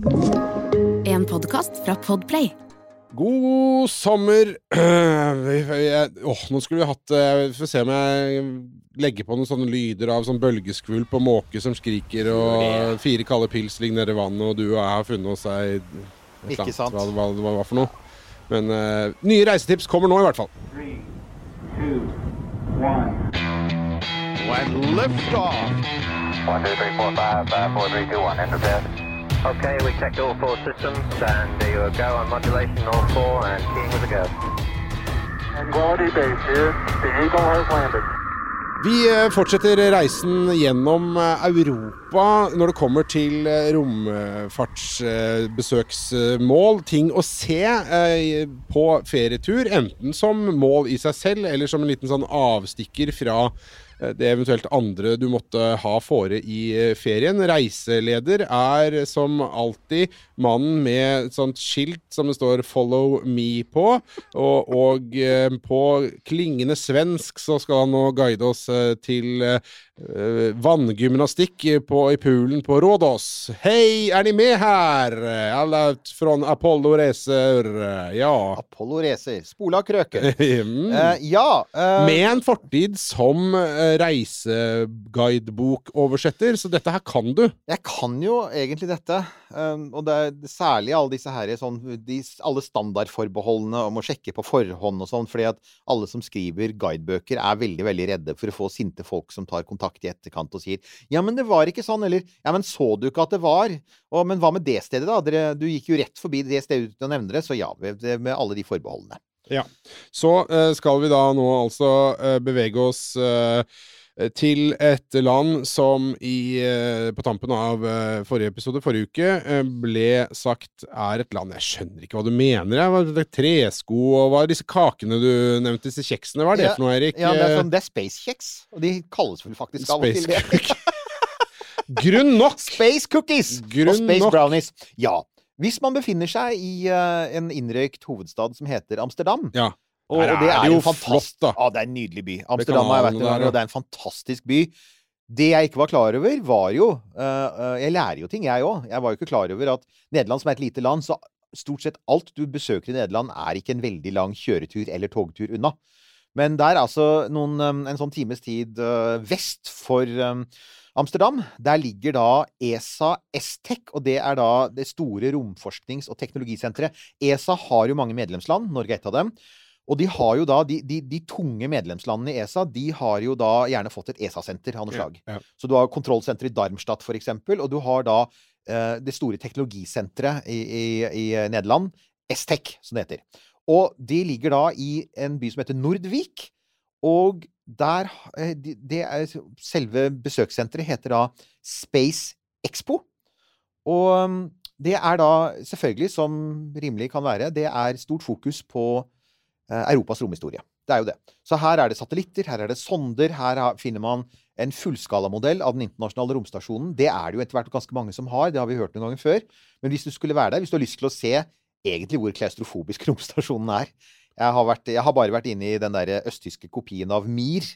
En podkast fra Podplay. God sommer. Åh, nå skulle vi hatt eh, Vi får se om jeg legger på noen sånne lyder av sånn bølgeskvulp og måke som skriker, og fire kalde pils ligger nede i vannet, og du og jeg har funnet oss ei Ikke sant. Hva, hva hva, hva for noe. Men uh, nye reisetips kommer nå, i hvert fall. Three, two, one. When liftoff. One, two, three, four, five, five, four, three, two, one. Okay, we checked all four systems, and there you go on modulation, all four, and keying with a go. Quality base here. The Eagle has landed. Vi eh, fortsetter reisen gjennom eh, Europa når det kommer til eh, romfartsbesøksmål. Ting å se på ferietur, enten som mål i seg selv, eller som en liten sånn avstikker fra det eventuelt andre du måtte ha fore i eh, ferien. Reiseleder er som alltid mannen med et sånt skilt som det står 'Follow me' på. Og, og eh, på klingende svensk så skal han nå guide oss eh, til eh, eh, vanngymnastikk på, i poolen på Rådås. Hei, er ni med her? Alle fra Apollo Racer. Ja. Apollo Racer. Spola krøke. Mm. uh, ja. Uh... Med en fortid som eh, reiseguidebokoversetter, så dette her kan du. Jeg kan jo egentlig dette. um, og det er særlig alle disse her, sånn, de, alle standardforbeholdene om å sjekke på forhånd og sånn. fordi at alle som skriver guidebøker, er veldig veldig redde for å få sinte folk som tar kontakt i etterkant og sier 'Ja, men det var ikke sånn', eller 'Ja, men så du ikke at det var?' Og, 'Men hva med det stedet, da? Dere, du gikk jo rett forbi det stedet uten å nevne det.' Så ja, med alle de forbeholdene. Ja. Så eh, skal vi da nå altså eh, bevege oss eh, til et land som i, eh, på tampen av eh, forrige episode, forrige uke, eh, ble sagt er et land Jeg skjønner ikke hva du mener. Hva er det, tresko og hva er disse kakene du nevnte, disse kjeksene? Hva er det Ja, for noe, Erik? Ja, det er, Eh, sånn, er space kjeks. Og de kalles vel faktisk av og til det. Grunn nok! Space cookies Grunn og space nok. brownies. Ja. Hvis man befinner seg i uh, en innrøykt hovedstad som heter Amsterdam Ja. Og, og det er jo flott, da. Ja, det er en nydelig by. Amsterdam har jeg vært en gang, der, og det er en fantastisk by. Det jeg ikke var klar over, var jo uh, eh, Jeg lærer jo ting, jeg òg. Jeg var jo ikke klar over at Nederland, som er et lite land, så stort sett alt du besøker i Nederland, er ikke en veldig lang kjøretur eller togtur unna. Men det er altså noen, um, en sånn times tid uh, vest for um, Amsterdam. Der ligger da ESA Estec, og det er da det store romforsknings- og teknologisenteret. ESA har jo mange medlemsland, Norge er et av dem. Og de har jo da, de, de, de tunge medlemslandene i ESA de har jo da gjerne fått et ESA-senter av noe slag. Ja, ja. Så du har kontrollsenteret i Darmstadt, for eksempel, og du har da eh, det store teknologisenteret i, i, i Nederland, Estec, som det heter. Og de ligger da i en by som heter Nordvik. Og der eh, de- Det er Selve besøkssenteret heter da Space Expo. Og um, det er da selvfølgelig, som rimelig kan være, det er stort fokus på Europas romhistorie. Det er jo det. Så her er det satellitter, her er det sonder, her finner man en fullskalamodell av den internasjonale romstasjonen. Det er det jo etter hvert ganske mange som har, det har vi hørt noen ganger før. Men hvis du skulle være der, hvis du har lyst til å se egentlig hvor klaustrofobisk romstasjonen er Jeg har, vært, jeg har bare vært inne i den der østtyske kopien av Mir.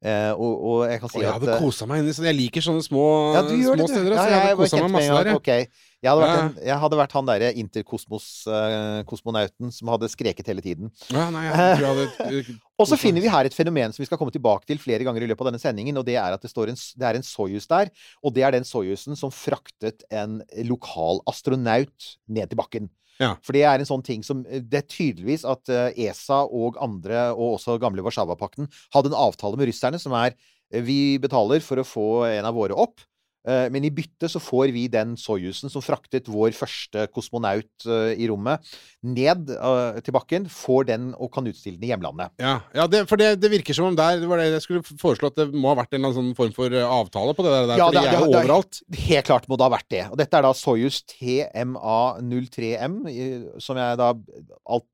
Eh, og, og jeg kan si at jeg hadde eh, kosa meg inni sånn Jeg liker sånne små, ja, små det, steder. Ja, jeg, jeg hadde kosa meg masse der. Okay. jeg. Hadde Ja. en, jeg hadde vært han derre interkosmonauten som hadde skreket hele tiden. Ja, nei, hadde Og så finner vi her et fenomen som vi skal komme tilbake til flere ganger i løpet av denne sendingen, og det er at det, står en, det er en Soyuz der. Og det er den Soyuzen som fraktet en lokal astronaut ned til bakken. Ja. For det er en sånn ting som Det er tydeligvis at eh, ESA og andre, og også gamle Warszawapakten, hadde en avtale med russerne som er eh, Vi betaler for å få en av våre opp. Eh, Men i bytte så får vi den Soyuzen som fraktet vår første kosmonaut eh, i rommet, ned eh, til bakken. Får den og kan utstille den i hjemlandet. Ja, ja det, for det, det virker som om der det var det jeg skulle foreslå at det må ha vært en eller annen sånn form for avtale på det der, Ja, for de det- er jo overalt. Helt klart må det ha vært det. Og dette er da Soyuz TMA03M, som jeg da alt,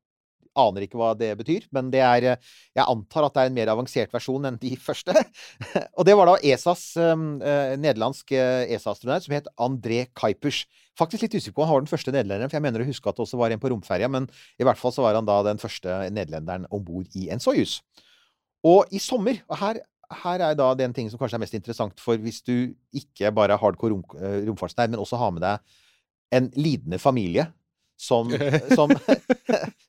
aner ikke hva det betyr, men det er eh, Jeg antar at det er en mer avansert versjon enn de første. og det var da ESAs um, eh, nederlandsk eh, ESA-astronaut som het André Kuipers. Faktisk litt usikker på om han var den første nederlenderen, for jeg mener å huske at det også var en på romferja, men i hvert fall så var han da den første nederlenderen om bord i en Soyuz. Og i sommer og her, her er da den ting som kanskje er mest interessant for hvis du ikke bare er hardcore rom, eh, romfartsnerd, men også har med deg en lidende familie som, som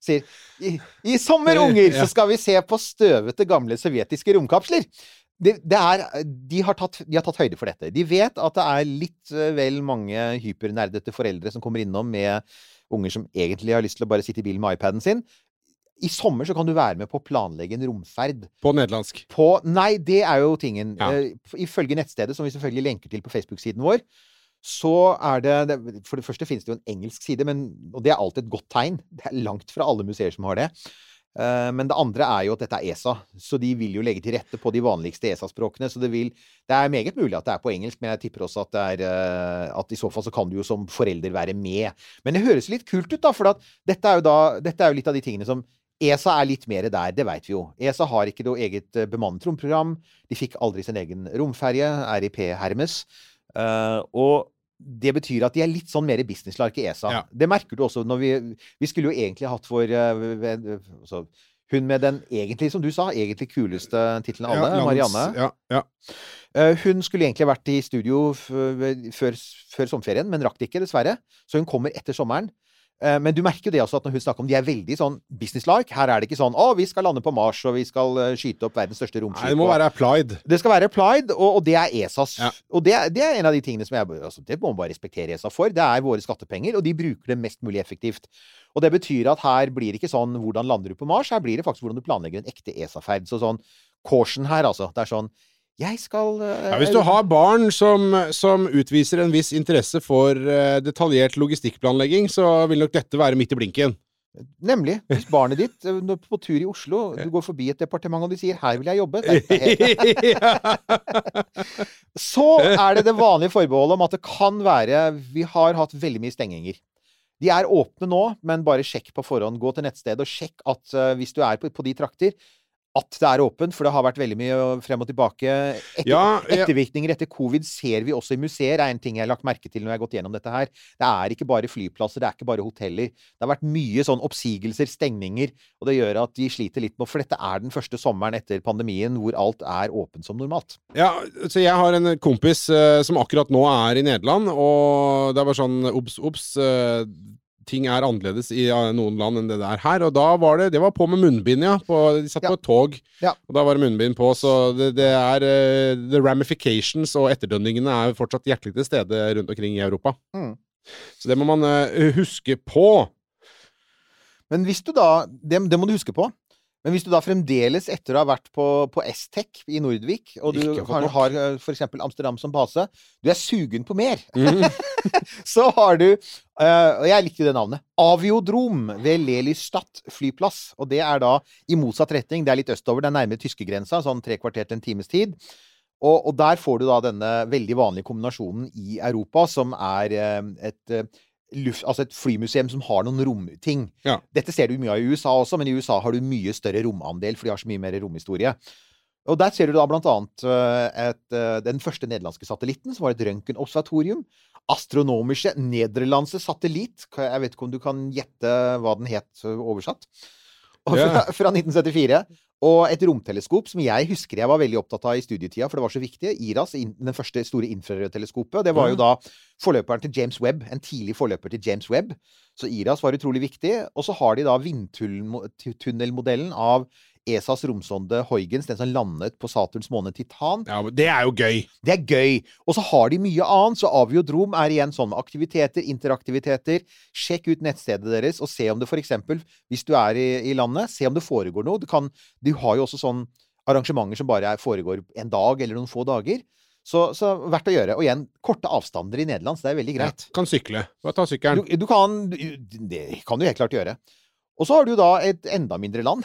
sier I, I sommer, unger, så skal vi se på støvete, gamle sovjetiske romkapsler. Det, det er, de, har tatt, de har tatt høyde for dette. De vet at det er litt eh, vel mange hypernerdete foreldre som kommer innom med unger som egentlig har lyst til å bare sitte i bilen med iPaden sin. I sommer så kan du være med på å planlegge en romferd. På nederlandsk. På Nei, det er jo tingen. Ja. Eh, Ifølge nettstedet, som vi selvfølgelig lenker til på Facebook-siden vår, så er det, For det første finnes det jo en engelsk side, men, og det er alltid et godt tegn. Det er langt fra alle museer som har det. Eh, Men det andre er jo at dette er ESA, så de vil jo legge til rette på de vanligste ESA-språkene. Så det, vil, det er meget mulig at det er på engelsk, men jeg tipper også at, det er, eh, at i så fall så kan du jo som forelder være med. Men det høres litt kult ut, da, for at dette er jo, da, dette er jo litt av de tingene som ESA er litt mer der, det veit vi jo. ESA har ikke noe eget eh, bemannet romprogram. De fikk aldri sin egen romferje, RIP Hermes. Og det betyr at de er litt sånn mer businesslike ESA. Ja. Det merker du også når vi Vi skulle jo egentlig hatt vår uh, ved- altså, Hun med den egentlig, som du sa, egentlig kuleste tittelen av alle, Ja, Marianne. Ja, ja. Uh, Hun skulle egentlig vært i studio før, før sommerferien, men rakk det ikke, dessverre. Så hun kommer etter sommeren. Eh, Men du merker jo det også at når hun snakker om de er veldig sånn business-like. Her er det ikke sånn 'Å, vi skal lande på Mars, og vi skal eh, skyte opp verdens største romskip'. Nei, det må og- være applied. det skal være applied, og, og det er ESAs. Ja. Og det, det er en av de tingene som jeg altså, Det må man bare respektere ESA for. Det er våre skattepenger, og de bruker det mest mulig effektivt. Og det betyr at her blir det ikke sånn 'hvordan lander du på Mars'? Her blir det faktisk hvordan du planlegger en ekte ESA-ferd. Så sånn caution her, altså. Det er sånn Jeg skal uh, Ja, hvis du har barn som, som utviser en viss interesse for uh, detaljert logistikkplanlegging, så vil nok dette være midt i blinken. Nemlig. Hvis barnet ditt eh, når på tur i Oslo, du går forbi et departement og de sier 'her vil jeg jobbe', Så er det det vanlige forbeholdet om at det kan være Vi har hatt veldig mye stenginger. De er åpne nå, men bare sjekk på forhånd. Gå til nettstedet og sjekk at hvis du er på, på de trakter, at det er åpent, for det har vært veldig mye frem og tilbake. Etter, Ja, ja. Ettervirkninger etter covid ser vi også i museer, er en ting jeg har lagt merke til når jeg har gått gjennom dette her. Det er ikke bare flyplasser, det er ikke bare hoteller. Det har vært mye sånn oppsigelser, stengninger, og det gjør at de sliter litt med For dette er den første sommeren etter pandemien hvor alt er åpent som normalt. Ja, så jeg har en kompis uh, som akkurat nå er i Nederland, og det er bare sånn obs, obs. eh, ting er annerledes i eh, noen land enn det det er her. Og da var det Det var på med munnbind, ja. På, de satt Ja. på et tog, Ja. og da var det munnbind på. Så det, det er uh, The ramifications og etterdønningene er fortsatt hjertelig til stede rundt omkring i Europa. Mm. Så det må man uh, huske på. Men hvis du da det, det må du huske på. Men hvis du da fremdeles, etter å ha vært på, på S-Tech i Nordvik, og du har, har f.eks. for eksempel Amsterdam som base, du er sugen på mer, mm. så har du uh, Og jeg likte det navnet. Aviodrom ved Lelystad flyplass. Og det er da i motsatt retning. Det er litt østover. Det er nærmere tyskegrensa, sånn tre kvarter til en times tid. Og, og der får du da denne veldig vanlige kombinasjonen i Europa, som er uh, et eh, luft, altså et flymuseum som har noen romting. Ja. Dette ser du mye av i USA også, men i USA har du mye større romandel, for de har så mye mer romhistorie. Og der ser du da blant annet eh, et, eh, den første nederlandske satellitten, som var et røntgenobservatorium. Astronomiske nederlandske satellitt. Jeg vet ikke om du kan gjette hva den het eh, oversatt. Fra, fra 1974. Og et romteleskop som jeg husker jeg var veldig opptatt av i studietida, for det var så viktig. IRAS, den første store infrarødteleskopet. Det var jo da forløperen til James Webb. En tidlig forløper til James Webb. Så IRAS var utrolig viktig. Og så har de da vindtunnelmodellen av ESAs romsonde Huygens, den som landet på Saturns måne Titan. Ja, men det er jo gøy. Det er gøy. Og så har de mye annet, så Aviodrom er igjen sånn med aktiviteter, interaktiviteter. Sjekk ut nettstedet deres, og se om det eksempel, hvis du er i, i landet, se om det foregår noe. Du, kan, du har jo også sånn arrangementer som bare er, foregår en dag eller noen få dager. Så, så verdt å gjøre. Og igjen, korte avstander i Nederland, så det er veldig greit. Ja, kan sykle. Bare ta sykkelen. Du, du kan du, Det kan du helt klart gjøre. Og så har du da et enda mindre land.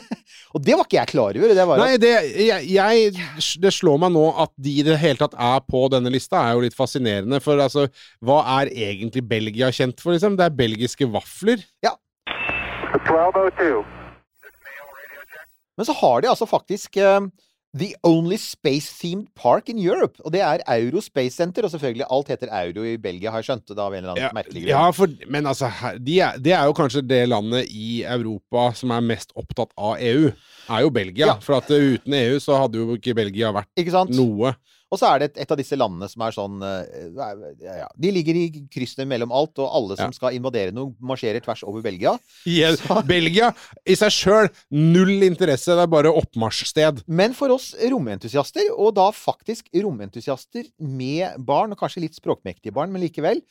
og det var ikke jeg klar over. Det var Nei, det, jeg, jeg, det slår meg nå at de i det hele tatt er på denne lista, er jo litt fascinerende. For altså, hva er egentlig Belgia kjent for, liksom? Det er belgiske vafler. 1202. Men så har de altså faktisk eh, The Only Space-Themed Park in Europe. Og det er Euro Space Center. Og selvfølgelig, alt heter Euro i Belgia, har jeg skjønt det av en eller annen Ja, merkelig grunn. ja, for, men altså, det er, det er jo kanskje det landet i Europa som er mest opptatt av EU. Er jo Belgia. Ja. For at uten EU så hadde jo ikke Belgia vært Ikke noe. Og så er det et, et av disse landene som er sånn eh, ja, ja. De ligger i kryssene mellom alt, og alle som Ja. skal invadere noe, marsjerer tvers over Belgia. Igjen, Belgia i seg sjøl null interesse, det er bare oppmarsjsted. Men for oss romentusiaster, og da faktisk romentusiaster med barn, og kanskje litt språkmektige barn, men likevel,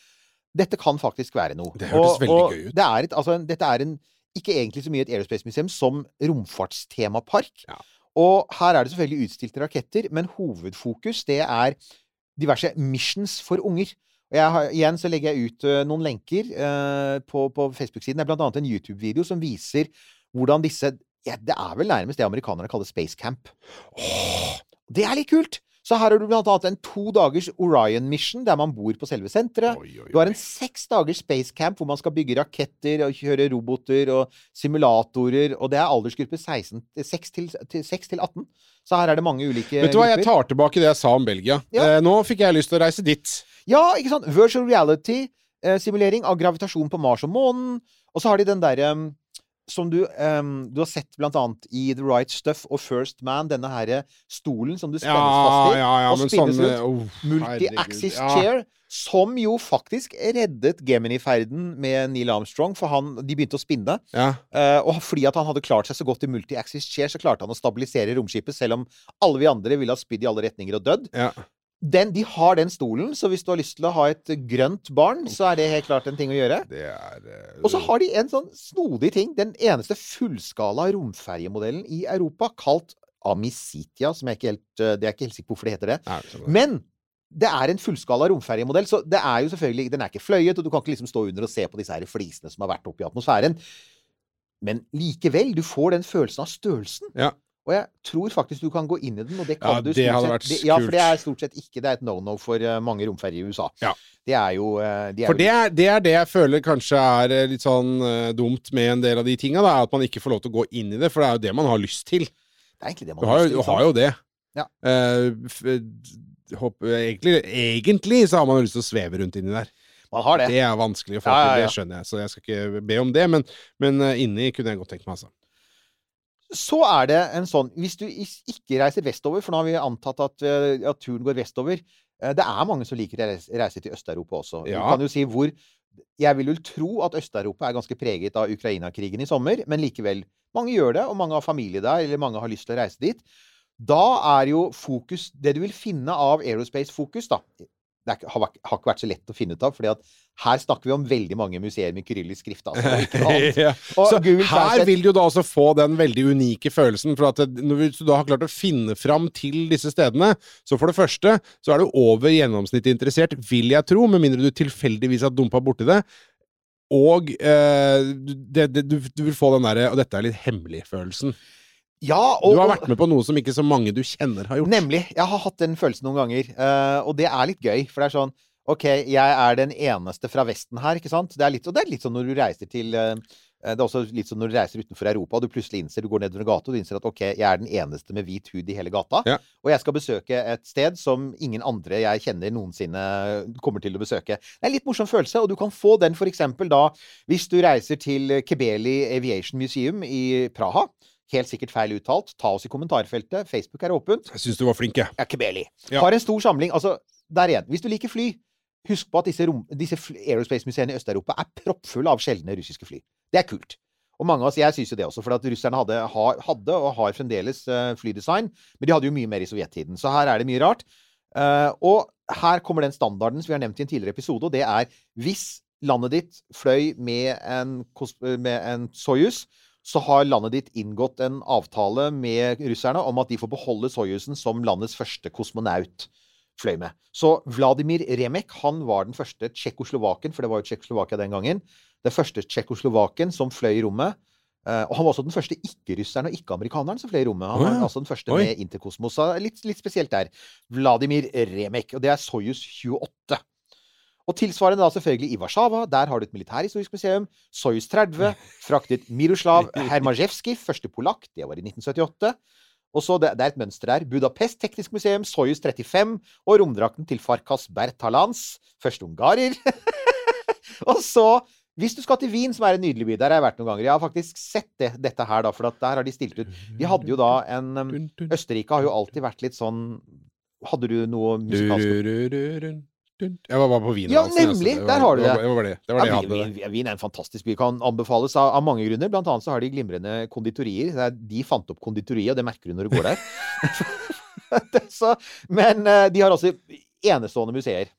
dette kan faktisk være noe. Det hørtes Og- veldig og gøy ut. Det er et, altså, dette er en, ikke egentlig så mye et Aerospace Museum som romfartstemapark. Ja. Og her er det selvfølgelig utstilte raketter, men hovedfokus det er diverse missions for unger. Og jeg har, igjen så legger jeg ut uh, noen lenker uh, på, på Facebook-siden. Det er blant annet en YouTube-video som viser hvordan disse ja, Det er vel nærmest det amerikanerne kaller space camp. Det er litt kult! Så her har du blant annet en to dagers Orion Mission, der man bor på selve senteret. Oi, oi, Du har en seks dagers space camp hvor man skal bygge raketter og kjøre roboter og simulatorer, og det er aldersgruppe 16, 6, til, til, 6 til 18. Så her er det mange ulike Vet du hva, jeg tar tilbake det jeg sa om Belgia. Ja. Eh, nå fikk jeg lyst til å reise dit. Ja, ikke sant? Virtual reality-simulering av gravitasjon på Mars og månen. Og så har de den derre som du, um, du har sett blant annet i The Right Stuff og First Man, denne her stolen som du Ja, spennes fast i. ja, ja, og spinnes sånn eh, oh, Multi-axis ja. chair, som jo faktisk reddet Gemini-ferden med Neil Armstrong, for han, de begynte å spinne. Ja. Eh, og fordi at han hadde klart seg så godt i multi-axis chair, så klarte han å stabilisere romskipet, selv om alle vi andre ville ha spydd i alle retninger og dødd. Den, de har den stolen, så hvis du har lyst til å ha et grønt barn, så er det helt klart en ting å gjøre. Det er uh, Og så har de en sånn snodig ting. Den eneste fullskala romferjemodellen i Europa, kalt Amicitia, som jeg ikke helt, eh, det er ikke helt sikker på hvorfor det heter det. Nei, det. Men det er en fullskala romferjemodell, så det er jo selvfølgelig, den er ikke fløyet, og du kan ikke liksom stå under og se på disse her flisene som har vært oppe i atmosfæren. Men likevel, du får den følelsen av størrelsen. Ja. Og jeg tror faktisk du kan gå inn i den, og det kan Ja, du stort sett. ja, for det er stort sett ikke Det er et no-no for eh, mange romferjer i USA. Ja. Det er jo eh, de er For det er, det er det jeg føler kanskje er eh, litt sånn dumt med en del av de tinga, at man ikke får lov til å gå inn i det, for det er jo det man har lyst til. Det er egentlig det man har lyst til, du har jo det. Ja. Uh, håper, egentlig, egentlig så har man jo lyst til å sveve rundt inni der. Man har det. Det er vanskelig å få Ja, ja, til, det skjønner jeg, så jeg skal ikke be om det, men, men inni kunne jeg godt tenkt meg, altså. Så er det en sånn Hvis du ikke reiser vestover, for nå har vi antatt at, eh, at turen går vestover eh, Det er mange som liker å reise, reise til Øst-Europa også. Ja. Du kan jo si hvor Jeg vil vel tro at Øst-Europa er ganske preget av Ukraina-krigen i sommer, men likevel. Mange gjør det, og mange har familie der, eller mange har lyst til å reise dit. Da er jo fokus Det du vil finne av aerospace-fokus, da Det er, har, har ikke vært så lett å finne ut av, fordi at her snakker vi om veldig mange museer med kyrillisk skrift. Altså. Ja. Så Google her vil du da også få den veldig unike følelsen. For at det, når du da har klart å finne fram til disse stedene, så for det første så er du over gjennomsnittet interessert, vil jeg tro, med mindre du tilfeldigvis har dumpa borti det. Og eh, det, det, du, du vil få den derre Og dette er litt hemmelig-følelsen. Ja, og, Du har vært med på noe som ikke så mange du kjenner, har gjort. Nemlig. Jeg har hatt den følelsen noen ganger. Uh, og det er litt gøy, for det er sånn OK, jeg er den eneste fra Vesten her, ikke sant? Det er litt, og det er litt sånn når du reiser til uh, Det er også litt sånn når du reiser utenfor Europa, og du plutselig innser Du går nedover en gate, og du innser at OK, jeg er den eneste med hvit hud i hele gata. Ja. Og jeg skal besøke et sted som ingen andre jeg kjenner noensinne kommer til å besøke. Det er en litt morsom følelse, og du kan få den for eksempel da hvis du reiser til Kebeli Aviation Museum i Praha. Helt sikkert feil uttalt. Ta oss i kommentarfeltet. Facebook er åpent. Jeg syns du var flink, jeg. Ja, Kebeli. Ja. Har en stor samling. Altså, der igjen. Hvis du liker fly, husk på at disse, rom, disse aerospace-museene i Øst-Europa er proppfulle av sjeldne russiske fly. Det er kult. Og mange av oss, Jeg syns jo det også, for at russerne hadde, hadde og har fremdeles eh, flydesign. Men de hadde jo mye mer i sovjettiden. Så her er det mye rart. Eh, og her kommer den standarden som vi har nevnt i en tidligere episode, og det er hvis landet ditt fløy med en, med en Soyuz, så har landet ditt inngått en avtale med russerne om at de får beholde Soyuzen som landets første kosmonaut fløy med. Så Vladimir Remek han var den første tsjekkoslovaken, for det var jo Tsjekkoslovakia den gangen, den første tsjekkoslovaken som fløy i rommet. Eh, og han var også den første ikke-russeren og ikke-amerikaneren som fløy i rommet. Han var oh, altså den første Oi. med interkosmos. Litt, litt spesielt der. Vladimir Remek. Og det er Soyuz 28. Og tilsvarende da selvfølgelig i Warszawa. Der har du et militærhistorisk museum. Soyuz 30 fraktet Miroslav Hermajewski, første polakk. Det var i 1978. Og så det, det er et mønster der. Budapest teknisk museum, Soyuz 35 og romdrakten til Farkas Bertalans, første ungarer. og så, hvis du skal til Wien, som er en nydelig by, der har jeg vært noen ganger. Jeg har faktisk sett det, dette her, da, for at der har de stilt ut De hadde jo da en um, Østerrike har jo alltid vært litt sånn Hadde du noe musikalsk. Jeg var bare på Wien. Ja, altså. nemlig. Var- Der har du det. det. var- Det det, det, var det Ja, jeg hadde. Wien, er en fantastisk by. Kan anbefales av, av mange grunner. Blant annet så har de glimrende konditorier. Er, de fant opp konditoriet, og det merker du når du går der. Så, men eh, de har også enestående museer.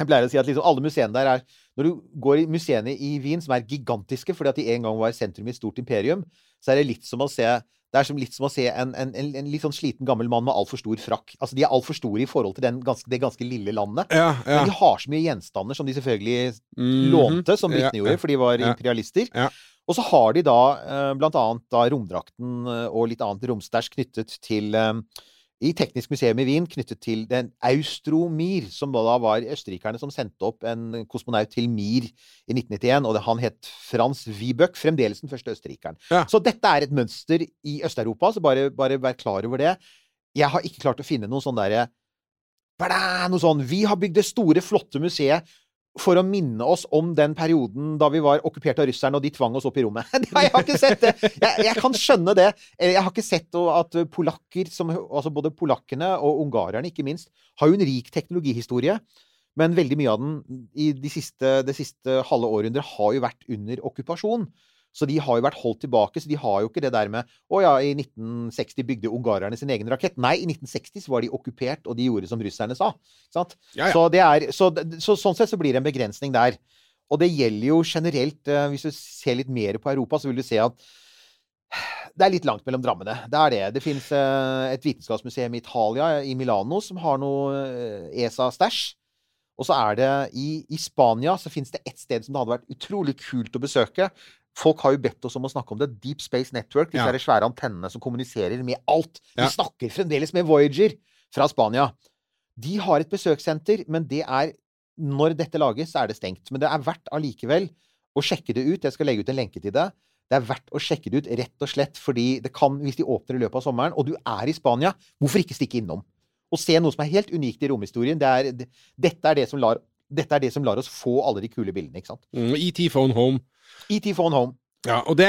Jeg pleier å si at liksom alle museene der er Når du går i museene i Wien, som er gigantiske fordi at de en gang var sentrum i et stort imperium, så er det litt som å se det er som, litt som å se en, en, en, en litt sånn sliten gammel mann med altfor stor frakk. Altså, De er altfor store i forhold til den ganske, det ganske lille landet. Ja, ja. Men de har så mye gjenstander som de selvfølgelig Mhm. lånte, som Ja, britene gjorde, for de var Ja. imperialister. Ja. Og så har de da eh, blant annet da romdrakten eh, og litt annet romstæsj knyttet til eh, i Teknisk museum i Wien knyttet til den Austromir, som da var østerrikerne som sendte opp en kosmonaut til Mir i 1991. Og det, han het Frans Wiebøck, fremdeles den første østerrikeren. Ja. Så dette er et mønster i Øst-Europa, så bare, bare vær klar over det. Jeg har ikke klart å finne noe sånn derre Noe sånn Vi har bygd det store, flotte museet for å minne oss om den perioden da vi var okkupert av russerne, og de tvang oss opp i rommet. Jeg har ikke sett det! Jeg, jeg kan skjønne det. Eh, Jeg har ikke sett at polakker, som, altså både polakkene og ungarerne ikke minst, har jo en rik teknologihistorie. Men veldig mye av den i de siste, det siste halve århundret har jo vært under okkupasjon. Så de har jo vært holdt tilbake. Så de har jo ikke det der med Å ja, i 1960 bygde ungarerne sin egen rakett. Nei, i 1960 så var de okkupert, og de gjorde som russerne sa. Ja, ja. Så, det er, så, så sånn sett så blir det en begrensning der. Og det gjelder jo generelt eh, Hvis du ser litt mer på Europa, så vil du se at det er litt langt mellom drammene. Det er det. Det fins et vitenskapsmuseum i Italia, i Milano, som har noe eh, ESA-stæsj. Og så er det i, i Spania så fins det ett sted som det hadde vært utrolig kult å besøke. Folk har jo bedt oss om å snakke om det. Deep Space Network. Disse Ja. svære antennene som kommuniserer med alt. Ja. snakker fremdeles med Voyager fra Spania. De har et besøkssenter, men det er Når dette lages, så er det stengt. Men det er verdt allikevel å sjekke det ut. Jeg skal legge ut en lenke til det. Det er verdt å sjekke det ut, rett og slett fordi det kan, hvis de åpner i løpet av sommeren, og du er i Spania, hvorfor ikke stikke innom? Og se noe som er helt unikt i romhistorien. Det er, det, dette, er det som lar, dette er det som lar oss få alle de kule bildene, ikke sant? Mm, ET Phone Home. ET Phone Home. Ja, og det,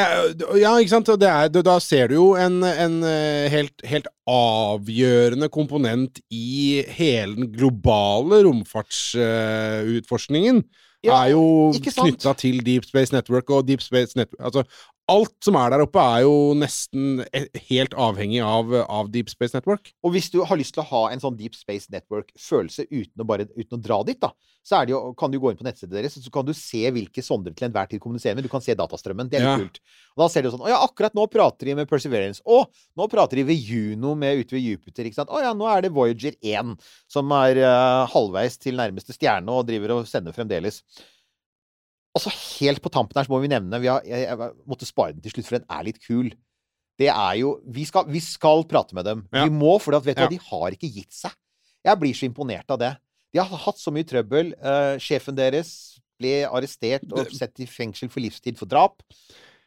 ja, ikke sant? Det er, da ser du jo en, en eh, helt, helt avgjørende komponent i hele den globale romfartsutforskningen. Ja, er jo knytta til Deep Space Network og Deep Space Network Altså, alt som er der oppe, er jo nesten eh, helt avhengig av, av Deep Space Network. Og hvis du har lyst til å ha en sånn Deep Space Network-følelse uten, uten å dra dit, da, så det jo, kan du gå inn på nettstedet deres, så kan du se hvilke sonder til enhver tid kommuniserer med. Du kan se datastrømmen. Det er litt Ja. kult. Og da ser du sånn Å ja, akkurat nå prater de med Perseverance. Å, nå prater de ved Juno med ute ved Jupiter. Ikke sant? Å ja, nå er det Voyager 1 som er uh, halvveis til nærmeste stjerne og driver og sender fremdeles. Og så helt på tampen her så må vi nevne vi har, jeg, jeg måtte spare den til slutt, for den er litt kul. Det er jo Vi skal, vi skal prate med dem. Ja. Vi må, for vet du Ja. hva, de har ikke gitt seg. Jeg blir så imponert av det. De har hatt så mye trøbbel. Uh, sjefen deres ble arrestert og sett i fengsel for livstid for drap.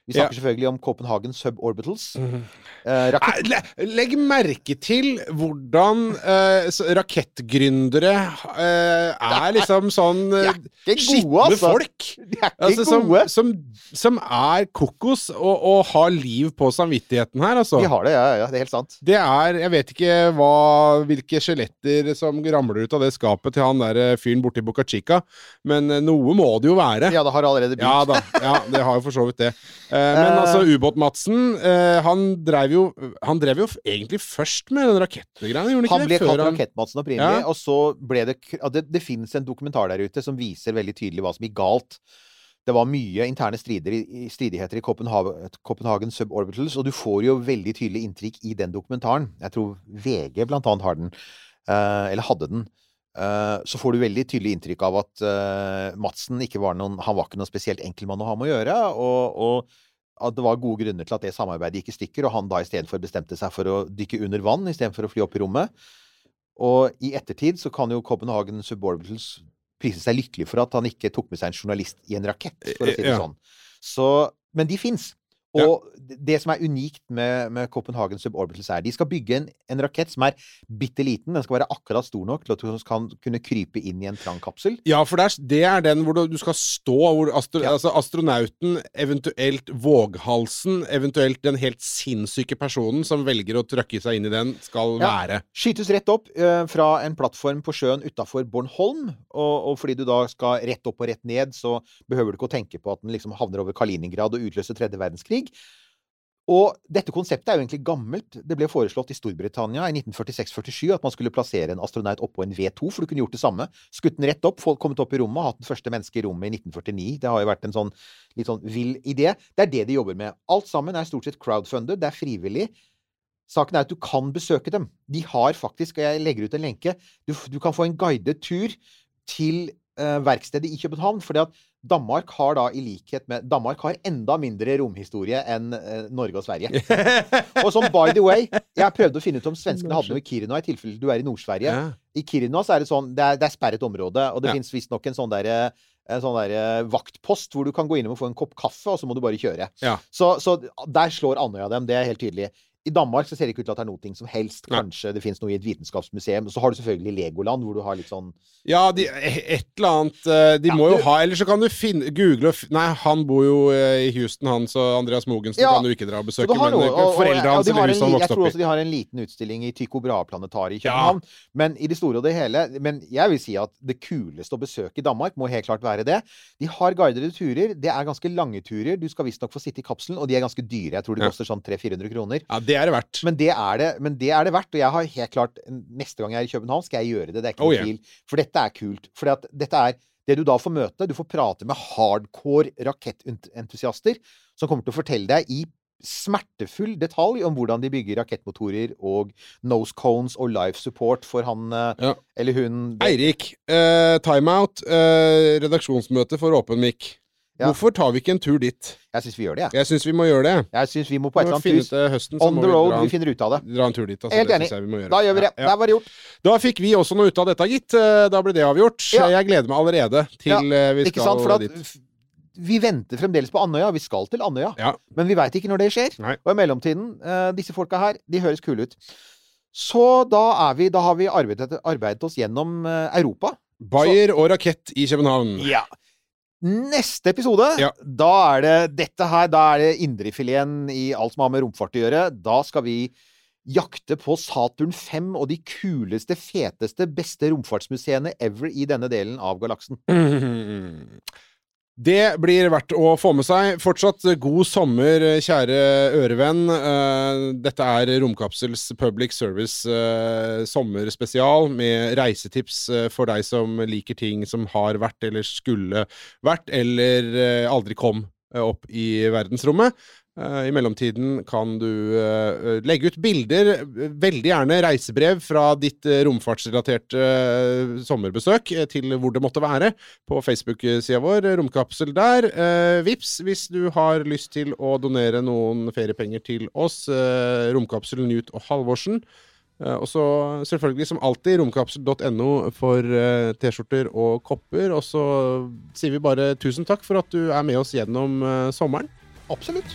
Vi Ja. snakker selvfølgelig om Copenhagen Suborbitals. Mm -hmm. eh, le- Legg merke til hvordan eh, rakettgründere eh, er liksom sånn eh, skitne altså! folk. De er ikke Altså, som, gode! som, som er kokos og, og har liv på samvittigheten her, altså. De har det, ja, ja. Det er helt sant. Det er Jeg vet ikke hva, hvilke skjeletter som ramler ut av det skapet til han der eh, fyren borti Boca Chica, men eh, noe må det jo være. Ja, det har allerede begynt. Ja da, ja, det har jo for så vidt det. Eh, men Eh. altså, Ubåt-Madsen, eh, han drev jo Han drev jo egentlig først med den rakettgreiene, gjorde han ikke Han ble kalt Rakett-Madsen opprinnelig, Ja. og så ble det Det, det finnes en dokumentar der ute som viser veldig tydelig hva som gikk galt. Det var mye interne strider, stridigheter i Copenhagen, Copenhagen Suborbitals, og du får jo veldig tydelig inntrykk i den dokumentaren. Jeg tror VG blant annet har den, eller hadde den. Eh, så får du veldig tydelig inntrykk av at uh, Madsen ikke var noen Han var ikke noen spesielt enkel mann å ha med å gjøre, og, og at det var gode grunner til at det samarbeidet gikk i stykker, og han da istedenfor bestemte seg for å dykke under vann istedenfor å fly opp i rommet. Og i ettertid så kan jo Copenhagen Suborbitals prise seg lykkelig for at han ikke tok med seg en journalist i en rakett, for å si det Ja. sånn. Så, men de fins. Og det som er unikt med, med Copenhagen Suborbitals, er de skal bygge en, en rakett som er bitte liten. Den skal være akkurat stor nok til at du kan kunne krype inn i en trang kapsel. Ja, for det er, det er den hvor du, du skal stå, hvor astro, Ja. altså astronauten, eventuelt våghalsen, eventuelt den helt sinnssyke personen som velger å trøkke seg inn i den, skal Ja. være. Skytes rett opp uh, fra en plattform på sjøen utafor Bornholm. Og, og fordi du da skal rett opp og rett ned, så behøver du ikke å tenke på at den liksom havner over Kaliningrad og utløser tredje verdenskrig. Og dette konseptet er jo egentlig gammelt. Det ble foreslått i Storbritannia i 1946-47 at man skulle plassere en astronaut oppå en V2, for du kunne gjort det samme. Skutt den rett opp, folk kommet opp i rommet, hatt den første mennesket i rommet i 1949. Det har jo vært en sånn litt sånn vill idé. Det er det de jobber med. Alt sammen er stort sett crowdfunded, det er frivillig. Saken er at du kan besøke dem. De har faktisk, og jeg legger ut en lenke, du, du kan få en guidet tur til uh, verkstedet i København. fordi at Danmark har da i likhet med Danmark har enda mindre romhistorie enn eh, Norge og Sverige. Og som by the way, jeg prøvde å finne ut om svenskene hadde noe i Kiruna, i tilfelle du er i Nord-Sverige. Ja. I Kiruna så er det sånn, det er, det er sperret område, og det Ja. finnes visstnok en sånn derre en sånn der eh, vaktpost hvor du kan gå innom og få en kopp kaffe, og så må du bare kjøre. Ja. Så, så der slår Andøya dem, det er helt tydelig. I Danmark så ser det ikke ut til at det er noe som helst. Nei. Kanskje det finnes noe i et vitenskapsmuseum. Så har du selvfølgelig Legoland, hvor du har litt sånn Ja, de, et eller annet eh, De Ja, må jo du- ha Eller så kan du finne google og Nei, han bor jo eh, i Houston, han, så Andreas Mogensen Ja. kan du ikke dra og besøke. Men eh, foreldrene hans eller huset han li- jeg tror også de har en liten utstilling i Tycho Brahe-planetariet i København. Men i det store og det hele Men jeg vil si at det kuleste å besøke i Danmark må helt klart være det. De har guidede turer. Det er ganske lange turer. Du skal visstnok få sitte i kapselen, og de er ganske dyre. Jeg tror de Ja. koster sånn 300-400 kroner. Ja, det er det verdt. Men det er det, men det er det verdt. Og jeg har helt klart Neste gang jeg er i København, skal jeg gjøre det. Det er ikke Oh, noe yeah. For dette er kult. For dette er det du da får møte. Du får prate med hardcore rakettentusiaster som kommer til å fortelle deg i smertefull detalj om hvordan de bygger rakettmotorer og nose cones og life support for han eh, Ja. eller hun Eirik, uh, timeout. Uh, redaksjonsmøte for åpen mikk. Ja. Hvorfor tar vi ikke en tur dit? Jeg syns vi gjør det, jeg. Jeg syns vi må gjøre det. Jeg synes vi må på et eller annet vis høsten, On the the vi road, vi finner ut av det. dra en tur dit. Altså, Helt det enig. Da gjør vi det. Ja, ja. Der var det gjort. Da fikk vi også noe ut av dette, gitt. Eh, Da ble det avgjort. Ja. Jeg gleder meg allerede til Ja, eh, vi Ikke skal sant? For at dit. f- vi venter fremdeles på Andøya. Vi skal til Andøya. Ja. Men vi veit ikke når det skjer. Nei. Og i mellomtiden, eh, disse folka her, de høres kule ut. Så da er vi Da har vi arbeidet, arbeidet oss gjennom eh, Europa. Bayer og rakett i København. Ja. Neste episode, Ja. da er det dette her. Da er det indrefileten i alt som har med romfart å gjøre. Da skal vi jakte på Saturn 5 og de kuleste, feteste, beste romfartsmuseene ever i denne delen av galaksen. Det blir verdt å få med seg. Fortsatt god sommer, kjære ørevenn. Eh, Dette er Romkapsels Public Service eh, sommerspesial med reisetips eh, for deg som liker ting som har vært eller skulle vært, eller aldri kom opp i verdensrommet. Eh, I mellomtiden kan du eh, legge ut bilder, eh, veldig gjerne reisebrev fra ditt eh, romfartsrelaterte eh, sommerbesøk eh, til hvor det måtte være, på Facebook-sida vår, eh, Romkapsel der. Eh, vips hvis du har lyst til å donere noen feriepenger til oss, eh, Romkapsel Newt og Halvorsen. Eh, og så selvfølgelig, som alltid, romkapsel.no for eh, T-skjorter og kopper. Og så sier vi bare tusen takk for at du er med oss gjennom eh, sommeren. Absolutt.